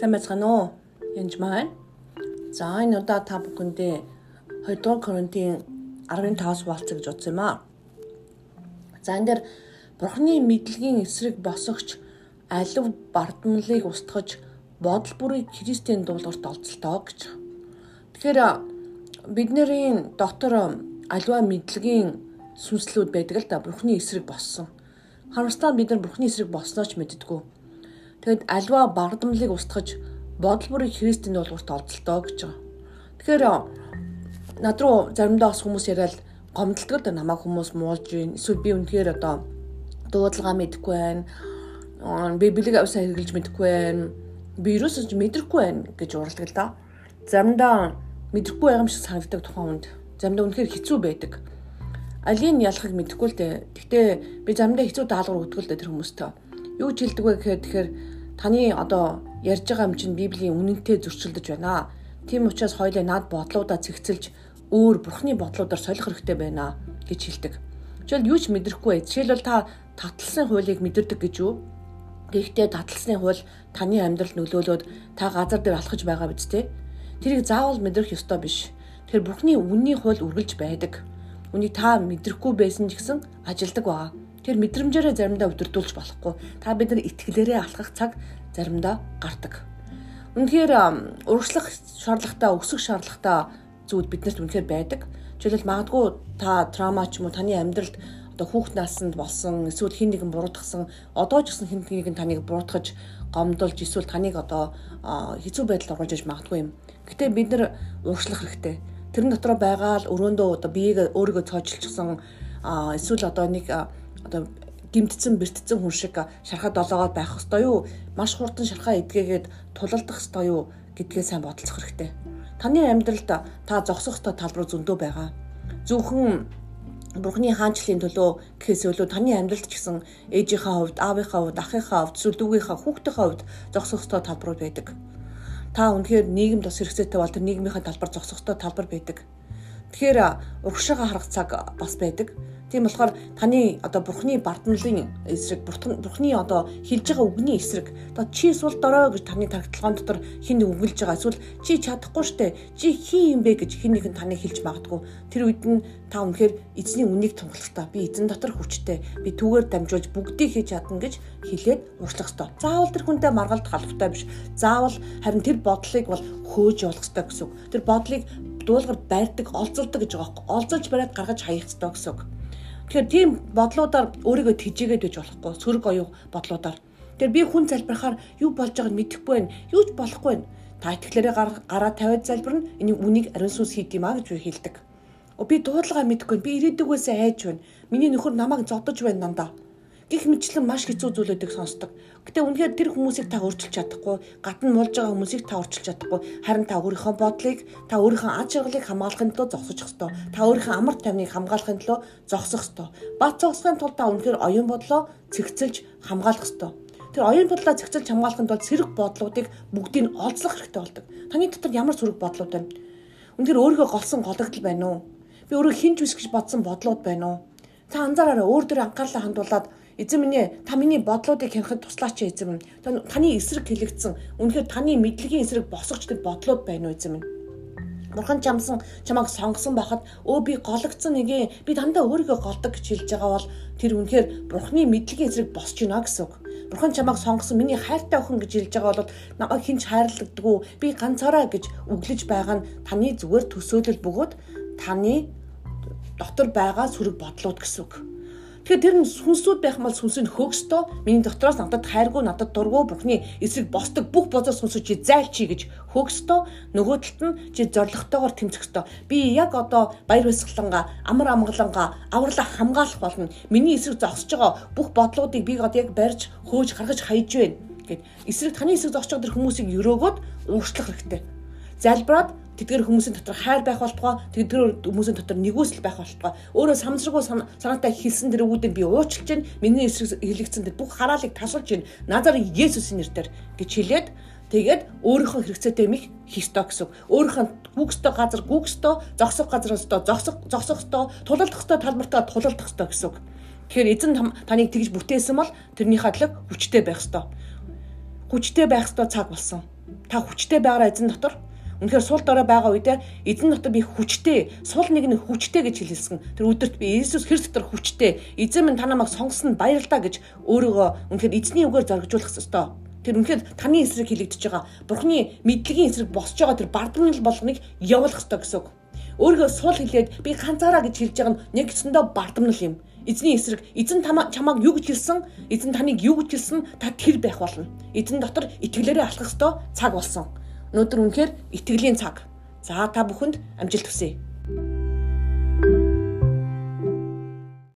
Сайн байцгаана уу? Янж маань. За энэ удаа та бүхэндээ 2 дугаар Коринтын 15-аас хуваалцах гэж бодсон юм аа. За энэ дээр Бурхны мэдлэгийн эсрэг босогч алив бардамлыг устгаж бодол бүрийг Христийн дуулуурт олцолтоо гэж. Тэгэхээр бидний дотор аливаа мэдлэгийн сүнслүүд байдаг л да Бурхны эсрэг боссон. Харамсалтай бид нар Бурхны эсрэг болсноо ч мэддэггүй Тэгэд альва бардамлыг устгаж бодол бүрийг Христийн дуулуурт олдолтоо гэж байгаа. Тэгэхээр над руу заримдаа бас хүмүүс яриад гомдолдог да намайг хүмүүс муулж байна. Эсвэл би үнэхээр одоо дуудлага мэдэхгүй байна. Библийг авсаа хэрэгжилж мэдэхгүй байна. Би юусож мэдрэхгүй байна гэж уралдаг л да. Заримдаа мэдрэхгүй байгаа юм шиг санагддаг тухайн хүнд. Заримдаа үнэхээр хэцүү байдаг. Алийн ялахыг мэдэхгүй л дээ. Гэхдээ би заримдаа хэцүү даалгавар өгдөг л дээ тэр хүмүүстээ юу ч хэлдэг вэ гэхээр тэгэхээр таны одоо ярьж байгаа юм чинь Библийн үнэнтэй зөрчилдөж байна. Тийм учраас хоёлаа над бодлуудаа цэгцэлж өөр бурхны бодлуудаар солих хэрэгтэй байна гэж хэлдэг. Жишээл юу ч мэдрэхгүй. Жишээлбэл та таталсан хуулийг мэдэрдэг гэж юу? Гэхдээ таталсны хууль таны амьдралд нөлөөлөд та газар дээр алхаж байгаа биз дээ. Тэрийг заавал мэдрэх ёстой биш. Тэр бурхны үнний хууль үргэлж байдаг. Үнийг та мэдрэхгүй байсан ч гэсэн ажилдаг байгаа. Тэр мэдрэмжээрээ заримдаа өдөрдүүлж болохгүй. Та бид нар итгэлээрээ алхах цаг заримдаа гардаг. Үнэхээр урагшлах шаардлагатай, өсөх шаардлагатай зүйл биднэрт үнэхээр байдаг. Жишээлбэл магадгүй та трама ч юм уу таны амьдралд одоо хүүхд насанд болсон эсвэл хин нэгэн буруутгасан одоо ч гэсэн хин нэгэн таныг буруутгаж гомдолж эсвэл таныг одоо хэцүү байдалд оруулж иж магадгүй юм. Гэтэ бид нар урагшлах хэрэгтэй. Тэрэн дотор байгаа л өрөөндөө одоо биеийг өөрийгөө цоочилчихсан эсвэл одоо нэг одоо гимтсэн бэртцэн хүн шиг шархаа долоогоод байх хэвээр юу? Маш хурдан шархаа эдгээгээд тулалдах хэвээр юу гэдгээ сайн бодолцох хэрэгтэй. Таны амьдралд та зогсох хэвээр талбар зөндөө байгаа. Зөвхөн Бурхны хаанчлалын төлөө гэхээс илүү таны амьдралд ч гэсэн ээжийнхаа хувьд, аавынхаа хувьд, ахынхаа хувьд, эсвэл дүүгийнхаа хүүхдийнхаа хувьд зогсох хэвээр талбарууд байдаг. Та үнэхээр нийгэмд бас хэрэгцээтэй бол тэр нийгмийнхаа талбар зогсох хэвээр талбар байдаг. Тэгэхээр урагшаага харах цаг бас байдаг. Тийм болохоор таны одоо бурхны бардамлын эсрэг бурхны одоо хэлж байгаа үгний эсрэг одоо чи сул дорой гэж таны тархитлагын дотор хин нэг үгэлж байгаа эсвэл чи чадахгүй штэ чи хин юм бэ гэж хин нэгэн таны хэлж магадгүй тэр үед нь та үнэхээр эзний үнийг тунгалахтаа би эзэн дотор хүчтэй би түүгээр дамжуулж бүгдийг хийж чадна гэж хэлээд уршлах ёстой. Заавал тэр хүнтэй маргалдах албатай биш. Заавал харин тэр бодлыг бол хөөж явуулах ёстой гэсэн үг. Тэр бодлыг дуулгаар байрдаг, олзолдог гэж байгаа юм. Олзолж бариад гаргаж хаях ёстой гэсэн үг. Тэгэхээр тийм бодлуудаар өөрийгөө тэжээгээд байж болохгүй. Сөрөг оюу бодлуудаар. Тэгэхээр би хүн залбирахаар юу болж байгааг мэдэхгүй байна. Юу ч болохгүй байна. Та итгэлээрээ гараа тавиад залбирна. Энийг үнийг ариун сүнс хийд юм а гэж би хэлдэг. Би дуудлага мэдэхгүй. Би ирээдүгөөс айж байна. Миний нөхөр намайг зодож байна дандаа гих мэтчлэн маш хэцүү зүйлүүдийг сонсдог. Гэтэ үнэхээр тэр хүмүүсийг та өөрчилж чадахгүй, гадна муулж байгаа хүмүүсийг та өөрчилж чадахгүй. Харин та өөрийнхөө бодлыг, та өөрийнхөө аж аргалыг хамгаалахын төлөө зогсож ёстой. Та өөрийнхөө амар тайвныг хамгаалахын төлөө зогсох ёстой. Бат зогсохын тулд та үнэхээр оюун бодлоо цэгцэлж хамгаалах ёстой. Тэр оюун бодлоо цэгцэлж хамгаалахын тулд сэрэг бодлуудыг бүгдийг олзлох хэрэгтэй болдог. Таны дотор ямар сөрөг бодлууд байна? Үнэхээр өөрийгөө голсон гологдол байна уу? Би өөрөө хинж үс гэж бодсон бодлууд байна уу? Та анзаараарай өөр дөр анхаарлаа хандуулаад Эзэн минь та миний бодлуудыг хянахад туслаач эзэн минь. Таны эсрэг хэлэгдсэн. Үнэхээр таны мэдлэгийн эсрэг босгож тэр бодлууд байна уу эзэн минь? Бурхан чамсан чамайг сонгосон байхад өө би гологдсон нэгэ би дандаа өөрийгөө голдог гэж хэлж байгаа бол тэр үнэхээр Бурханы мэдлэгийн эсрэг босч гинэ гэсэн үг. Бурхан чамайг сонгосон миний хайртай охин гэж хэлж байгаа бол намайг хинч хайрлагддгүй би ганцаараа гэж үглэж байгаа нь таны зүгээр төсөөлөл бөгөөд таны дотор байгаа сөрөг бодлууд гэсэн үг. Тэгэхээр тэр нь сүнсүүд байх мал сүнсийг хөөгстөө миний дотроос надад хайргүй надад дургүй бурхны эсрэг босдог бүх бозоо сүнсүүд чи зайлчий гэж хөөгстөө нөгөө талд нь чи зоригтойгоор тэмцэхтөө би яг одоо баяр баясгаланга амар амгаланга авралаа хамгаалах болно. Миний эсрэг зогсож байгаа бүх бодлуудыг би одоо яг барьж хөөж гаргаж хайж байна гэд. Эсрэг таны эсрэг зогсож байгаа тэр хүмүүсийг өрөөгөөд уурчлах хэрэгтэй. Залбираад тэдгээр хүмүүсийн дотор хайр байх болтугай тэдгээр хүмүүсийн дотор нэгүсэл байх болтугай өөрөө самсраггүй санаатай хэлсэн тэр үгүүдийг би уучлж гин миний эсрэг хэлэгдсэн тэр бүх хараалыг тасалж гин назарын Есүсийн нэрээр гэж хэлээд тэгээд өөрийнхөө хэрэгцээтэй юм их хийстоо гэсэн. Өөрийнхөө гүгстөө газар гүгстөө, зогсох газараас зогсох зогсох ёстой, тулалдах ёстой талбартаа тулалдах ёстой гэсэн. Тэгэхээр эзэн таныг тэгж бүтээсэн бол тэрний хадлаг хүчтэй байх ёстой. Хүчтэй байх ёстой цаг болсон Та хүчтэй байгаараа эзэн дотор. Үнэхээр сул дорой байгаа үедээ эзэн дотор би хүчтэй, сул нэг нь хүчтэй гэж хэлэлсэн. Тэр өдөрт би Иесус Христ дотор хүчтэй. Эзэн минь та намайг сонгосон баярлалаа гэж өөрийгөө үнэхээр эзний үгээр зоригжуулах ёстой. Тэр үнэхээр таны эсрэг хилэгдэж байгаа. Бурхны мэдлэгийн эсрэг босч байгаа тэр бардамнал болгоныг явуулах ёстой гэсэн үг. Өөрийгөө сул хэлээд би ганцаараа гэж хэлж байгаа нь нэг гэсэндээ бардамнал юм. Эзний эсрэг эзэн чамааг юу гэж хэлсэн? Эзэн таныг юу гэж хэлсэн? Та тэр байх болно. Эзэн дотор итгэлээрээ алхах ёстой цаг болсон. Өнөөдөр үнэхээр итгэлийн цаг. За та бүхэнд амжилт хүсье.